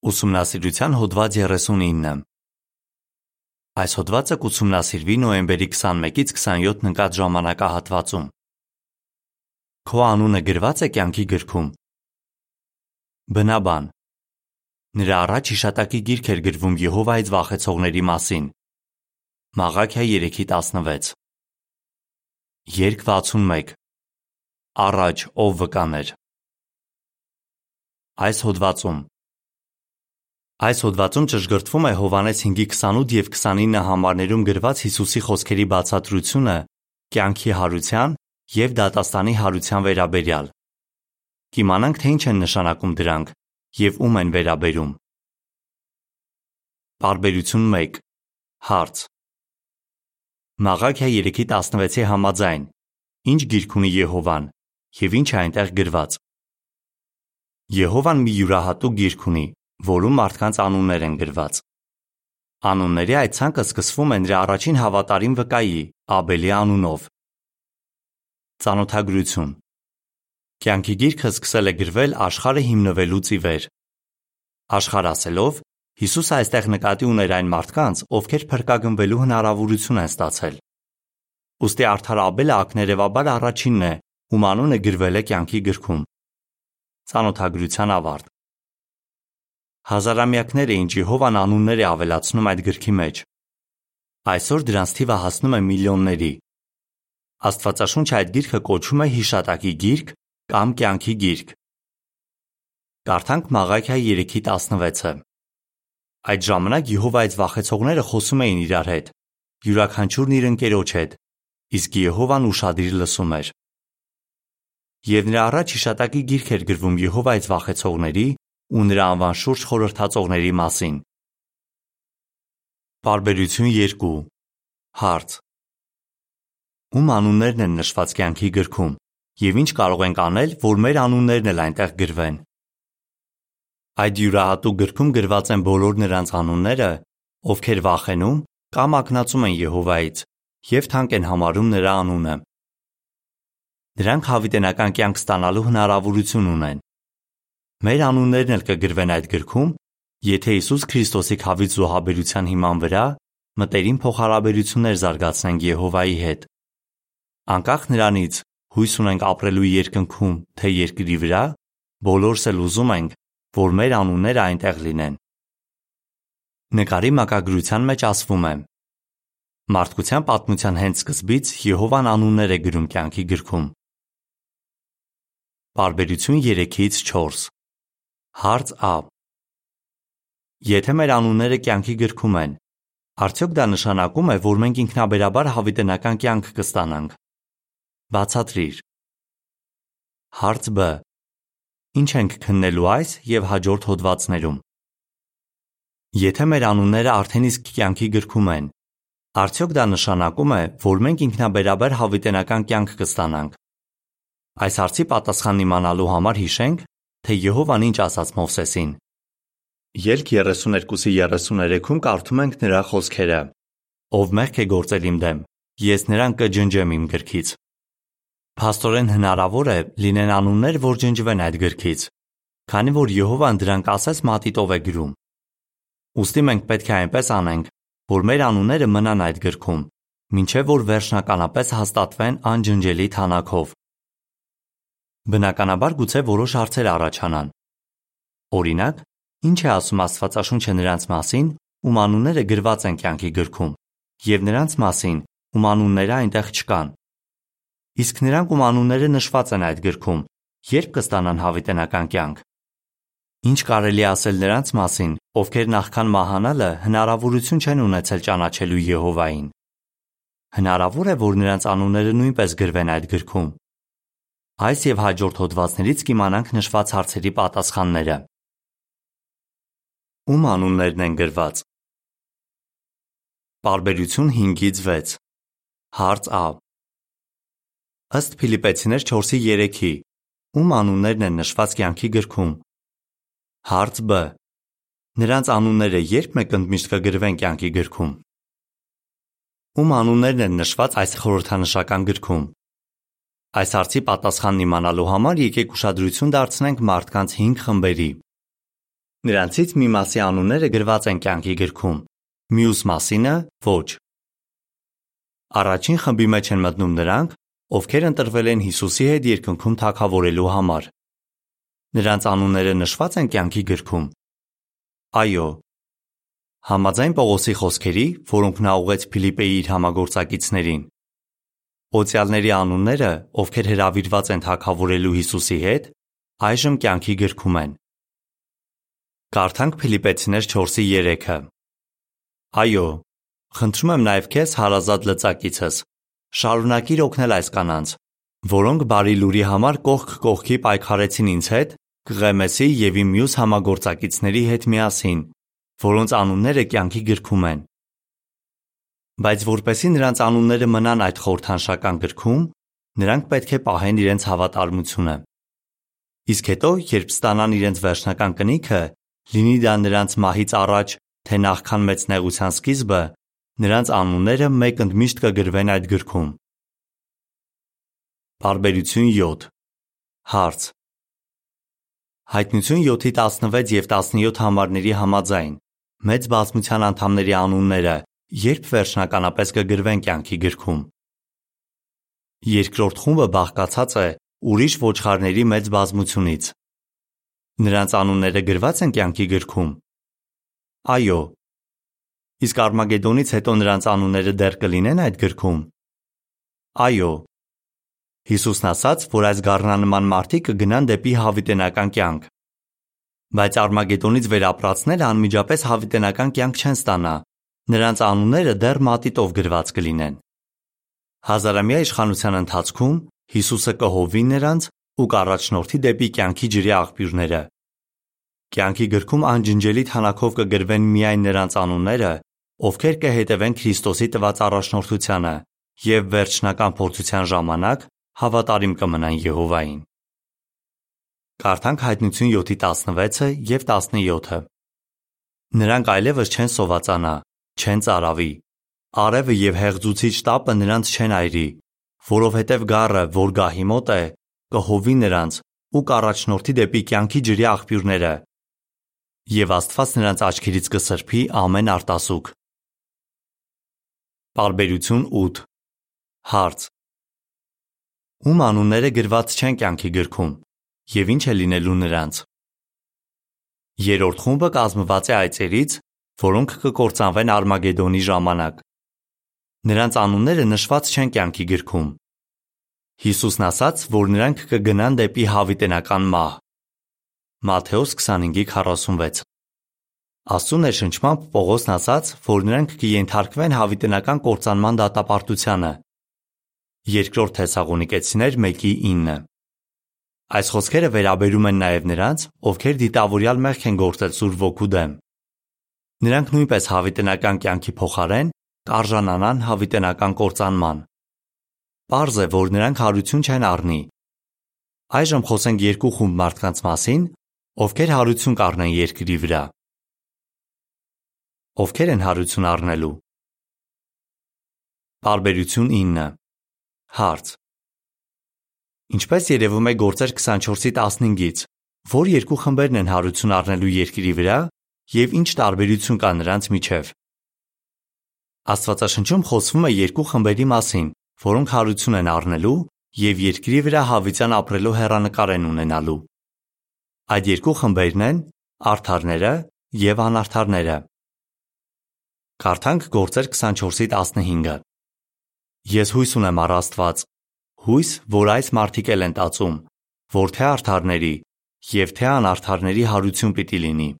Ուսումնասիրության հոդված 39 Այս հոդվածը կուսումնասիրվի նոյեմբերի 21-ից 27 ընկած ժամանակահատվածում։ Քո անունը գրված է կյանքի գրքում։ Բնաբան Նրա առաջ հիշատակի գիրք էր գրվում Եհովայից վախեցողների մասին։ Մաղաքիա 3:16 Երկ 61 Առաջ ով վկաներ Այս հոդվածում Այս հոդվածում ճշգրտվում է Հովանես 5:28 եւ 29 համարներում գրված Հիսուսի խոսքերի բացատրությունը կյանքի հարության եւ դատաստանի հարության վերաբերյալ։ Կիմանանք թե ինչ են նշանակում դրանք եւ ում են վերաբերում։ Բարբերություն 1 Հարց. Մաղաքիա 3:16-ի համաձայն Ինչ գիրք ունի Եհովան եւ ինչ է այնտեղ գրված։ Եհովան մի յուրահատուկ գիրք ունի, որում մարդկանց անուններ են գրված։ Անունների այդ ցանկը սկսվում է նրա առաջին հավատարիմ վկայի՝ Աբելի անունով։ Ծանոթագրություն. Կյանքի գիրքը սկսել է գրվել աշխարհը հիմնվելուց ի վեր։ Աշխարհ ասելով Հիսուսը այստեղ նկատի ուներ այն մարդկանց, ովքեր փրկագնվելու հնարավորություն են ստացել։ Ոստի արդար Աբելը ակներևաբար առաջինն է, ում անունը գրվել է կյանքի գրքում։ Ծանոթագրության ավարտ Հազարամյակներ էին Ջեհովան անունները ավելացնում այդ գրքի մեջ։ Այսօր դրանց թիվը հասնում է միլիոնների։ Աստվածաշունչը այդ գիրքը կոչում է հիշատակի գիրք կամ կյանքի գիրք։ Կարդանք Մաղաքիա 3-ի 16-ը։ Այդ ժամանակ Եհովայից վախեցողները խոսում էին իրար հետ։ Յուրաքանչյուրն իր ընկերոջ հետ։ Իսկ Եհովան ուշադիր լսում էր։ Եվ նրա առաջ հիշատակի գիրք էր գրվում Եհովայից վախեցողների ու նրա անվան շուրջ խորհրդածողների մասին։ Բարբերություն 2 Հարց. Ում անուններն են նշված կյանքի գրքում եւ ինչ կարող ենք անել, որ մեր անուններն էլ այնտեղ գրվեն։ Այդ յուրահատուկ գրքում գրված են բոլոր նրանց անունները, ովքեր վախենում կամ ակնածում են Եհովայից եւ թանկ են համարում նրա անունը։ Նրանք հավիտենական կյանք ստանալու հնարավորություն ունեն։ Մեր անուններն էլ կգրվեն այդ գրքում, եթե Հիսուս Քրիստոսի խավից զոհաբերության հիման վրա մտերիմ փոխհարաբերություններ զարգացնենք Եհովայի հետ։ Անկախ նրանից հույս ունենք ապրելու երկնքում, թե երկրի վրա, բոլորս էլ ուզում ենք, որ մեր անունները այնտեղ լինեն։ Նկարի մակագրության մեջ ասվում է. Մարդկության պատմության հենց սկզբից Եհովան անուններ է գրում կյանքի գրքում։ Բարբերություն 3-ից 4 Հարց Ա. Եթե մեր անունները կյանքի գրքում են, արդյոք դա նշանակում է, որ մենք ինքնաբերաբար հավիտենական կյանք կստանանք։ Բացատրիր։ Հարց Բ. Ինչ ենք քննելու այս եւ հաջորդ հոդվածներում։ Եթե մեր անունները արդեն իսկ կյանքի գրքում են, արդյոք դա նշանակում է, որ մենք ինքնաբերաբար հավիտենական կյանք կստանանք։ Այս հարցի պատասխանն իմանալու համար հիշենք, թե Եհովան ինչ ասաց Մովսեսին։ Ելք 32-ի 33-ում կարդում ենք նրա խոսքերը. Ով մեղք է գործել իմ դեմ, ես նրան կջնջեմ իմ գրքից։ Փաստորեն հնարավոր է լինեն անուններ, որ ջնջվեն այդ գրքից, քանի որ Եհովան դրանք ասես մատիտով է գրում։ Ոստի մենք պետք է այնպես անենք, որ մեր անունները մնան այդ գրքում, ինչեւ որ վերջնականապես հաստատվեն անջնջելի թանակով։ Բնականաբար գուցե որոշ հարցեր առաջանան։ Օրինակ, ինչ է ասում Աստվածաշունչը նրանց մասին, ում անունները գրված են կյանքի գրքում, եւ նրանց մասին, ում անունները այնտեղ չկան։ Իսկ նրանք, ում անունները նշված են այդ գրքում, երբ կստանան հավիտենական կյանք։ Ինչ կարելի ասել նրանց մասին, ովքեր նախքան մահանալը հնարավորություն չեն ունեցել ճանաչելու Եհովային։ Հնարավոր է, որ նրանց անունները նույնպես գրվեն այդ գրքում։ Այս եւ հաջորդ հոդվածներից կիմանանք նշված հարցերի պատասխանները։ Ում անուններն են գրված։ Բարբերություն 5-ից 6 Հարց Ա. Ըստ Ֆիլիպեցիներ 4:3-ի ում անուններն են նշված կյանքի գրքում։ Հարց Բ. Նրանց անունները երբ մեկընդմիշտ կգրվեն կյանքի գրքում։ Ում անուններն են նշված այս խորհրդանշական գրքում։ Այս հարցի պատասխանն իմանալու համար եկեք ուշադրություն դարձնենք մարդկանց 5 խմբերի։ Նրանցից մի մասի անունները գրված են կյանքի գրքում, մյուս մասինը ոչ։ Առաջին խմբի մեջ են մտնում նրանք, ովքեր ընտրվել են Հիսուսի հետ երկնքում թագավորելու համար։ Նրանց անունները նշված են կյանքի գրքում։ Այո։ Համաձայն Պողոսի խոսքերի, որոնք նա ուղեց Ֆիլիպեի իր համագործակիցներին, Օծյալների անունները, ովքեր հրավիրված են թագավորելու Հիսուսի հետ, այժմ կյանքի գրքում են։ Կարդանք Ֆիլիպեցիներ 4:3-ը։ Այո, խնդրում եմ նաև քեզ հարազատ լծակիցս, շարունակիր օգնել այս կանանց, որոնք բարի լուրի համար կողք կողքի պայքարեցին ինձ հետ, Կղեմեսի եւ իմ մյուս համագործակիցների հետ միասին, որոնց անունները կյանքի գրքում են։ Բայց որպեսի նրանց անունները մնան այդ խորհրդանշական գրքում, նրանք պետք է պահեն իրենց հավատարմությունը։ Իսկ հետո, երբ ստանան իրենց վերջնական կնիքը, լինի դա նրանց մահից առաջ, թե նախքան մեծ նեղության սկիզբը, նրանց անունները մեկ ընդմիշտ կգրվեն այդ գրքում։ Բարբերություն 7 Հարց. Հայտնություն 7-ի 16 եւ 17 համարների համաձայն. մեծ բազմության անդամների անունները երբ վերջնականապես կգրվեն կյանքի գրքում։ Երկրորդ խումբը բաղկացած է ուրիշ ոչխարների մեծ բազմությունից։ Նրանց անունները գրված են կյանքի գրքում։ Այո։ Իսկ Արմագեդոնից հետո նրանց անունները դեռ կլինեն այդ գրքում։ Այո։ Հիսուսն ասաց, որ այս գառնանման մարդիկ կգնան դեպի հավիտենական կյանք։ Բայց Արմագեդոնից վերապրածները անմիջապես հավիտենական կյանք չեն ստանա, նրանց անունները դեռ մատիտով գրված կլինեն։ Հազարամյա իշխանության ընթացքում Հիսուսը կհովի նրանց ու կառաջնորդի դեպի կյանքի ջրի աղբյուրները։ Կյանքի գրքում անջնջելի թանակով կգրվեն միայն նրանց անունները, ովքեր կհետևեն Քրիստոսի տված առաջնորդությանը եւ վերջնական փորձության ժամանակ հավատարիմ կմնան Եհովային։ Կարդանք հայտնություն 7:16-ը եւ 17-ը։ Նրանք այլևս չեն սովածանա, չեն ծարավի։ Արևը եւ հեղձուցիչ տապը նրանց չեն այրի, որովհետև գառը, որ գահի մոտ է, կհովի նրանց ու կառաջնորդի դեպի կյանքի ջրի աղբյուրները։ Եվ Աստված նրանց աչքերից կսրբի ամեն արտասուք։ Բարբերություն 8 Հարց. Ում անունները գրված չեն կյանքի գրքում եւ ինչ է լինելու նրանց։ Երորդ խումբը կազմված է այծերից, որոնք կկործանվեն Արմագեդոնի ժամանակ։ Նրանց անունները նշված չեն կյանքի գրքում։ Հիսուսն ասաց, որ նրանք կգնան դեպի հավիտենական մահ։ Մատթեոս 25:46 Աստծո ներշնչմամբ Պողոսն ասաց, որ նրանք կենթարկվեն հավիտենական կործանման դատապարտությանը։ Երկրորդ Թեսաղոնիկեցիներ 1:9 Այս խոսքերը վերաբերում են նաև նրանց, ովքեր դիտավորյալ մեղք են գործել Սուրբ Ոգու դեմ։ Նրանք նույնպես հավիտենական կյանքի փոխարեն կարժանանան հավիտենական կործանման։ Պարզ է, որ նրանք հարություն չեն առնի։ Այժմ խոսենք երկու խումբ մարդկանց մասին, ովքեր հարություն կառնեն երկրի վրա։ Ովքեր են հարություն առնելու։ Բարբերություն 9 Հարց. Ինչպես երևում է գործեր 24-ի 15-ից, որ երկու խմբերն են հարություն առնելու երկրի վրա եւ ինչ տարբերություն կա նրանց միջև։ Աստվածաշնչում խոսվում է երկու խմբերի մասին, որոնք հարություն են առնելու եւ երկրի վրա հավիտյան ապրելու հերանեկար են ունենալու։ Այդ երկու խմբերն են արդարները եւ անարդարները։ Կարդանք Գործեր 24-ի 15-ը։ Ես հույս ունեմ առ Աստված, հույս, որ այս մարդիկ էլ են տածում, որ թե արդարների եւ թե անարդարների հարություն պիտի լինի։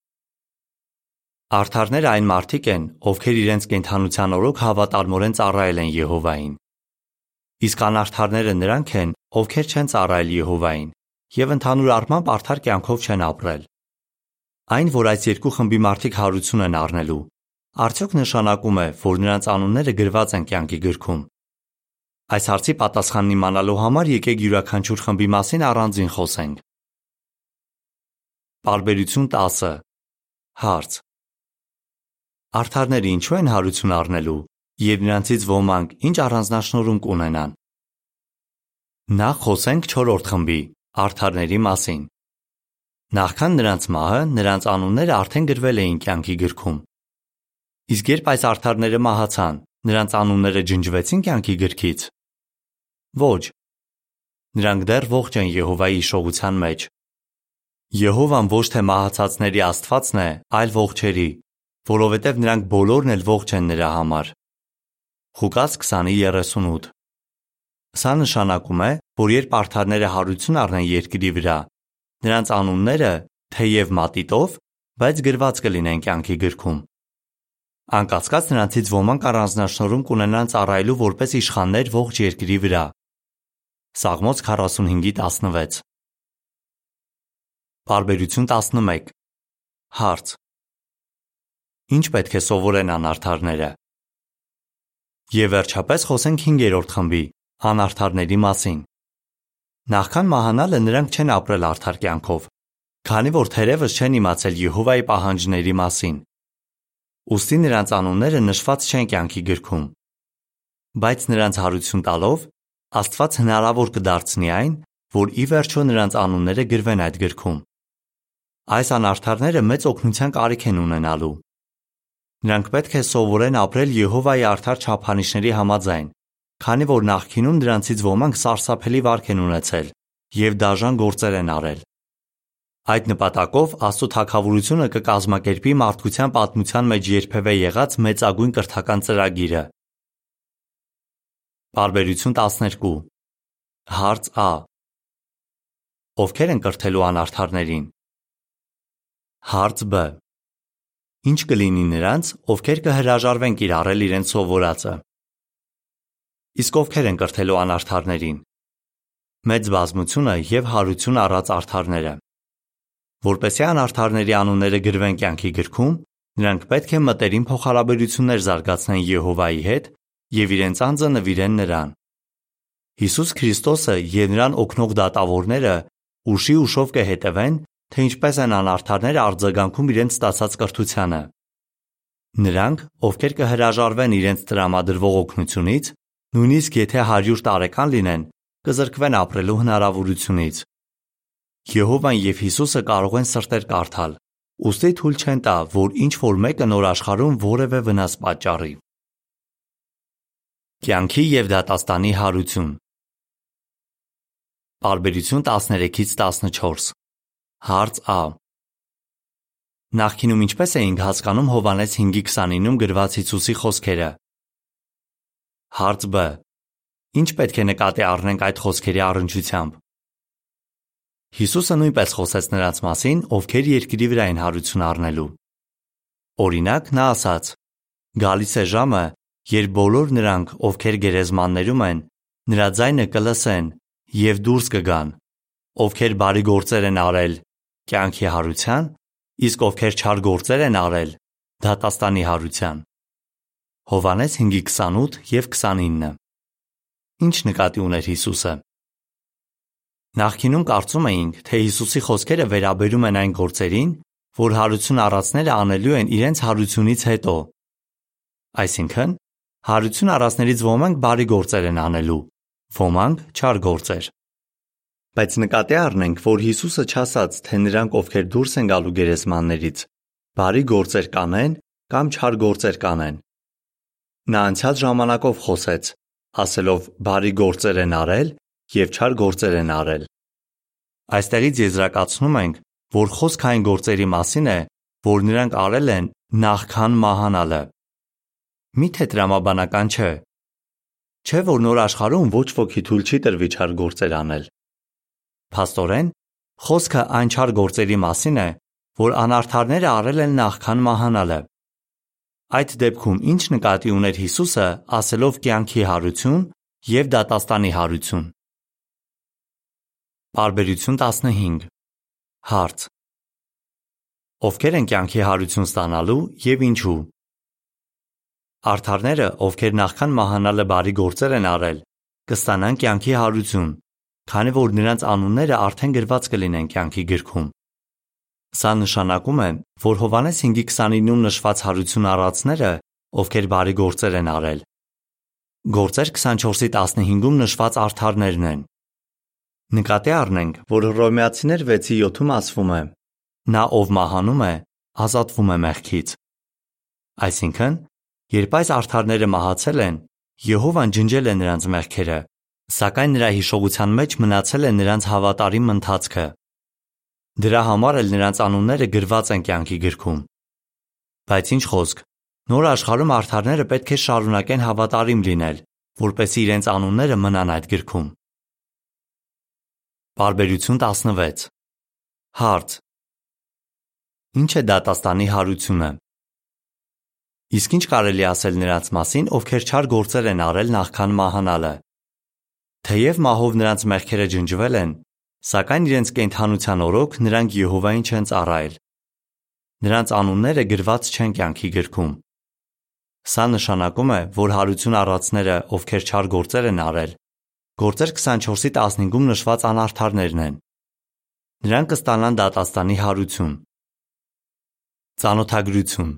Արդարները այն մարդիկ են, ովքեր իրենց կենդանության օրոք հավատարմորեն ծառայել են Եհովային։ Իսկ անարդարները նրանք են, ովքեր չեն ծառայել Եհովային եւ ընդհանուր առմամբ արդար կյանքով չեն ապրել։ Այն, որ այս երկու խմբի մարդիկ հարություն են առնելու, արդյոք նշանակում է, որ նրանց անունները գրված են կյանքի գրքում։ Այս հարցի պատասխանն իմանալու համար եկեք յուրաքանչյուր խմբի մասին առանձին խոսենք։ Բարբերություն 10 Հարց Արդարները ինչու են հարություն առնելու եւ նրանցից ոմանք ինչ առանձնահատկություն կունենան։ Նախ խոսենք 4-րդ խմբի՝ արդարների մասին։ Նախքան նրանց մահը նրանց անունները արդեն գրվել էին կյանքի գրքում։ Իսկ երբ այս արդարները մահացան, նրանց անունները ջնջվեցին կյանքի գրքից։ Ոչ։ Նրանք դեռ ողջ են Եհովայի իշխողության մեջ։ Եհովան ոչ թե մահացածների Աստվածն է, այլ ողջերի, որովհետև նրանք բոլորն էլ ողջ են նրա համար։ Ղուկաս 20:38 Սա նշանակում է, որ երբ արդարները հարություն առնեն երկրի վրա, նրանց անունները թեև մատիտով, բայց գրված կլինեն կյանքի գրքում։ Անկասկած նրանցից ոմանք առանձնաշնորհում կունենան ծառայելու որպես իշխաններ ողջ երկրի վրա։ Սաղմոց 45:16 Բարբերություն 11 Հարց. Ինչ պետք է սովորեն անարդարները։ Եվ վերջապես խոսենք 5-րդ խմբի անարդարների մասին։ Նախքան մահանալը նրանք չեն ապրել արդար կյանքով, քանի որ թերևս չեն իմացել Եհովայի պահանջների մասին։ Ոստի նրանց անունները նշված չեն կյանքի գրքում։ Բայց նրանց հարություն տալով Աստված հնարավոր կդարձնի այն, որ ի վերջո նրանց անունները գրվեն այդ գրքում։ Այս անարդարները մեծ օգնության կարիք են ունենալու։ Նրանք պետք է սովորեն ապրել Եհովայի արդար չափանիշների համաձայն, քանի որ նախկինում դրանցից ոմանք սարսափելի վարք են ունեցել եւ դաժան գործեր են արել։ Այդ նպատակով Աստծո թակավորությունը կկազմակերպի մարդկության պատմության մեջ երբևէ եղած մեծագույն կրթական ծրագիրը։ Բարբերություն 12 Հարց Ա. Ովքեր են կրթելու անարդարներին։ Հարց Բ Ինչ կլինի նրանց, ովքեր կհրաժարվեն կիրառել իրենց սովորածը։ Իսկ ովքեր են կրթելու անարդարներին։ Մեծ բազմությունը եւ հարություն առած արդարները։ Որպեսզի անարդարների անունները գրվեն կյանքի գրքում, նրանք պետք է մտերիմ փոխհարաբերություններ զարգացնեն Եհովայի հետ եւ իրենց անձը նվիրեն նրան։ Հիսուս Քրիստոսը եւ նրան օգնող դատավորները ուշի ուշով կհետևեն թե ինչպես են անարդարները արձագանքում իրենց ստացած կրթությանը։ Նրանք, ովքեր կհրաժարվեն իրենց տրամադրվող օգնությունից, նույնիսկ եթե 100 տարեկան լինեն, կզրկվեն ապրելու հնարավորությունից։ Եհովան եւ Հիսուսը կարող են սրտեր կարդալ, ուստի թույլ չեն տա, որ ինչ որ մեկը նոր աշխարհում որևէ վնաս պատճառի։ Կյանքի եւ դատաստանի հարություն Բարբերություն 13-ից 14 Հարց Ա. Նախկինում ինչպես էինք հասկանում Հովանես 5:29-ում գրված Հիսուսի խոսքերը։ Հարց Բ. Ինչ պետք է նկատի առնենք այդ խոսքերի առնչությամբ։ Հիսուսը նույնպես խոսեց նրանց մասին, ովքեր երկրի վրա են հարություն առնելու։ Օրինակ, նա ասաց. Գալիս է ժամը, երբ բոլոր նրանք, ովքեր գերեզմաններում են, նրա ձայնը կլսեն եւ դուրս կգան, ովքեր բարի գործեր են արել կյանքի հարության, իսկ ովքեր չար գործեր են արել, դատաստանի հարության։ Հովանես 5:28 եւ 29։ Ինչ նկատի ուներ Հիսուսը։ Նախկինում կարծում էինք, թե Հիսուսի խոսքերը վերաբերում են այն գործերին, որ հարություն առածները անելու են իրենց հարությունից հետո։ Այսինքն, հարություն առածներից ոմանք բարի գործեր են անելու, ոմանք չար գործեր։ Բայց նկատի առնենք, որ Հիսուսը չասաց, թե նրանք, ովքեր դուրս են գալու գերեզմաններից, բարի գործեր կանեն կամ չար գործեր կանեն։ Նա անցյալ ժամանակով խոսեց, ասելով բարի գործեր են արել եւ չար գործեր են արել։ Այստեղից եզրակացնում ենք, որ խոսքը այն գործերի մասին է, որ նրանք արել են նախքան մահանալը։ Միթե տրամաբանական չէ։ Չէ որ նոր աշխարհում ոչ ոքի թույլ չի տրվի չար գործեր անել։ Փաստորեն, խոսքը այն չար գործերի մասին է, որ անարդարները արել են նախքան մահանալը։ Այդ դեպքում ինչ նկատի ուներ Հիսուսը, ասելով կյանքի հարություն եւ դատաստանի հարություն։ Բարբերություն 15 Հարց. Ովքեր են կյանքի հարություն ստանալու եւ ինչու։ Արթարները, ովքեր նախքան մահանալը բարի գործեր են արել, կստանան կյանքի հարություն, քանի որ նրանց անունները արդեն գրված կլինեն կյանքի գրքում։ Սա նշանակում է, որ Հովանես 5:29-ում նշված հարություն առածները, ովքեր բարի գործեր են արել, Գործեր 24:15-ում նշված արդարներն են։ Նկատի առնենք, որ Հռոմեացիներ 6:7-ում ասվում է. նա ով մահանում է, ազատվում է մեղքից։ Այսինքն, երբ այս արդարները մահացել են, Եհովան ջնջել է նրանց մեղքերը, սակայն նրա հիշողության մեջ մնացել է նրանց հավատարիմ ընթացքը։ Դրա համար էլ նրանց անունները գրված են կյանքի գրքում։ Բայց ինչ խոսք, նոր աշխարհում արդարները պետք է շարունակեն հավատարիմ լինել, որպեսզի իրենց անունները մնան այդ գրքում։ Բարբերություն 16 Հարց. Ինչ է դատաստանի հարությունը։ Իսկ ինչ կարելի ասել նրանց մասին, ովքեր չար գործեր են արել նախքան մահանալը։ Թեև մահով նրանց մեղքերը ջնջվել են, սակայն իրենց կենթանության օրոք նրանք Եհովային չեն ծառայել։ Նրանց անունները գրված չեն կյանքի գրքում։ Սա նշանակում է, որ հարություն առածները, ովքեր չար գործեր են արել, գործեր 24-ի 15-ում նշված անարդարներն են։ Նրանք կստանան դատաստանի հարություն։ Ծանոթագրություն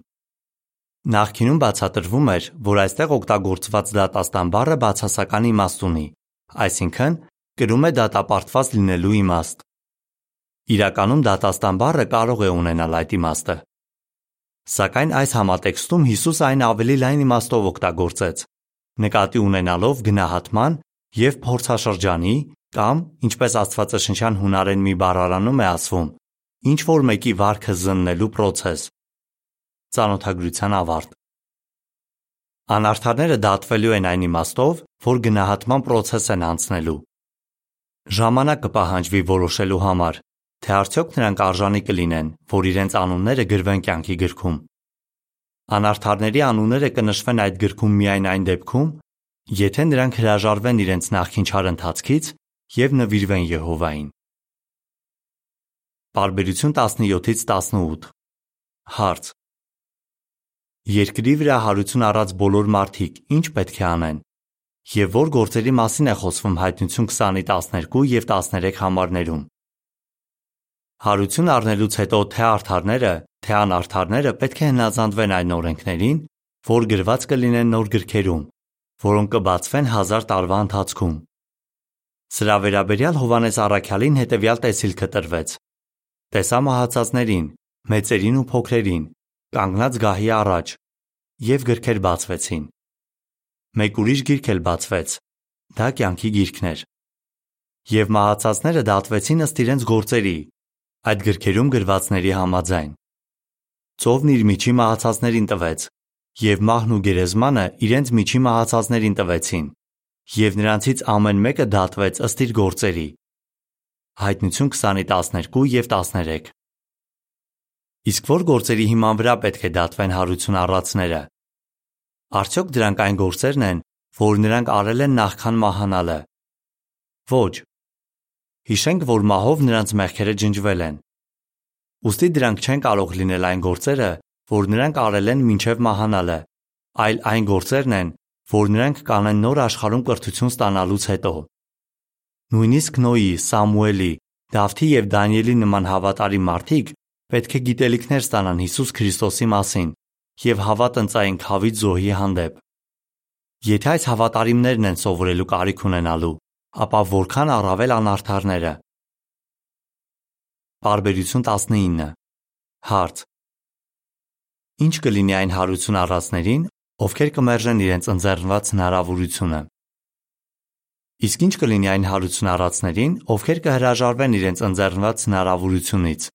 Նախկինում բացատրվում էր, որ այստեղ օգտագործված դատաստան բառը բացասական իմաստ ունի, այսինքն կրում է դատապարտված լինելու իմաստ։ Իրականում դատաստան բառը կարող է ունենալ այդ իմաստը։ Սակայն այս համատեքստում Հիսուս այն ավելի լայն իմաստով օգտագործեց, նկատի ունենալով գնահատման եւ փորձաշրջանի կամ, ինչպես Աստվածաշնչյան հունարեն մի բառարանում է ասվում, ինչ որ մեկի վարքը զննելու process։ Ծանոթագրության ավարտ։ Անարդարները դատվելու են այն իմաստով, որ գնահատման process են անցնելու։ Ժամանակ կպահանջվի որոշելու համար, թե արդյոք նրանք արժանի կլինեն, որ իրենց անունները գրվեն կյանքի գրքում։ Անարդարների անունները կնշվեն այդ գրքում միայն այն դեպքում, եթե նրանք հրաժարվեն իրենց նախքին չար ընթացքից եւ նվիրվեն Եհովային։ Բարբերություն 17-ից 18 Հարց. Երկրի վրա հարություն առած բոլոր մարդիկ ինչ պետք է անեն։ Եվ որ գործերի մասին է խոսվում հայտնություն 20-ի 12 եւ 13 համարներում։ Հարություն առնելուց հետո թե արդարները, թե անարդարները պետք է հնազանդվեն այն օրենքներին, որ գրված կլինեն նոր գրքերում, որոնք կբացվեն հազար տարվա ընթացքում։ Սրա վերաբերյալ Հովանես Առաքյալին հետևյալ տեսիլքը տրվեց. Տեսա մահացածներին, մեծերին ու փոքրերին, կանգնած գահի առաջ, եւ գրքեր բացվեցին։ Մեկ ուրիշ գիրք էլ բացվեց։ Դա կյանքի գիրքն էր։ Եվ մահացածները դատվեցին ըստ իրենց գործերի, այդ գրքերում գրվածների համաձայն։ Ծովն իր միջի մահացածներին տվեց, եւ մահն ու գերեզմանը իրենց միջի մահացածներին տվեցին, եւ նրանցից ամեն մեկը դատվեց ըստ իր գործերի։ Հայտնություն 20-ի 12 եւ 13 Իսկ որ գործերի հիման վրա պետք է դատվեն հարություն առածները։ Արդյոք դրանք այն գործերն են, որ նրանք արել են նախքան մահանալը։ Ոչ։ Հիշենք, որ մահով նրանց մեղքերը ջնջվել են։ Ոստի դրանք չեն կարող լինել այն գործերը, որ նրանք արել են մինչև մահանալը, այլ այն գործերն են, որ նրանք կանեն նոր աշխարհում կրթություն ստանալուց հետո։ Նույնիսկ Նոյի, Սամուելի, Դավթի եւ Դանիելի նման հավատարիմ մարդիկ պետք է գիտելիքներ ստանան Հիսուս Քրիստոսի մասին եւ հավատ ընծային խավիճ զոհի հանդեպ։ Եթե այս հավատարիմներն են սովորելու կարիք ունենալու, ապա որքան առավել անարդարները։ Բարբերություն 19 Հարց Ինչ կլինի այն հարություն առածներին, ովքեր կմերժեն իրենց ընձեռնված հնարավորությունը։ Իսկ ինչ կլինի այն հարություն առածներին, ովքեր կհրաժարվեն իրենց ընձեռնված հնարավորությունից։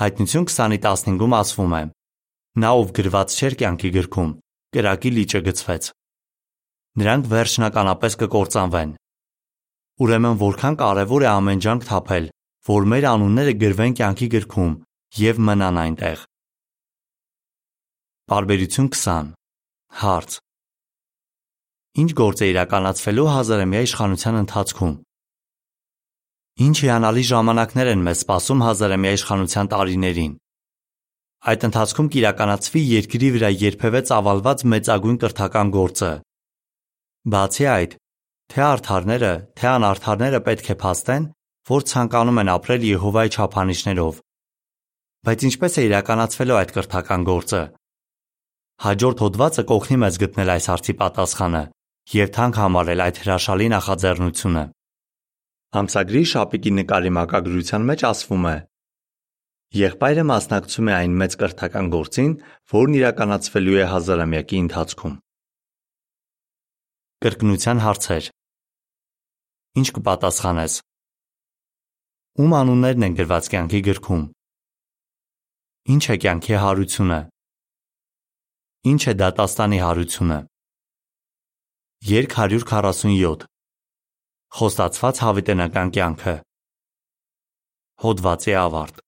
Հայտնություն 20-ի 15-ում ասվում է. Նա ով գրված չէր կյանքի գրքում, կրակի լիճը գցվեց։ Նրանք վերջնականապես կկործանվեն։ Ուրեմն որքան կարևոր է ամեն ջանք թափել, որ մեր անունները գրվեն կյանքի գրքում եւ մնան այնտեղ։ Բարբերություն 20 Հարց. Ինչ գործ է իրականացվելու հազարամյա իշխանության ընթացքում։ Ինչ հիանալի ժամանակներ են մեզ սպասում հազարամյա իշխանության տարիներին։ Այդ ընթացքում կիրականացվի երկրի վրա երբևէ ծավալված մեծագույն կրթական գործը։ Բացի այդ, թե արդարները, թե անարդարները պետք է փաստեն, որ ցանկանում են ապրել Եհովայի չափանիշներով։ Բայց ինչպես է իրականացվելու այդ կրթական գործը։ Հաջորդ հոդվածը կօգնի մեզ գտնել այս հարցի պատասխանը եւ թանկ համարել այդ հրաշալի նախաձեռնությունը։ Ամսագրի շապիկի նկարի մակագրության մեջ ասվում է. Եղբայրը մասնակցում է այն մեծ կրթական գործին, որն իրականացվելու է հազարամյակի ընթացքում։ Կրկնության հարցեր։ Ինչ կպատասխանես։ Ում անուններն են գրված կյանքի գրքում։ Ինչ է կյանքի հարությունը։ Ինչ է դատաստանի հարությունը։ Երկ 147 Խոստացված հավիտենական կյանքը Հոդվացի ավարտ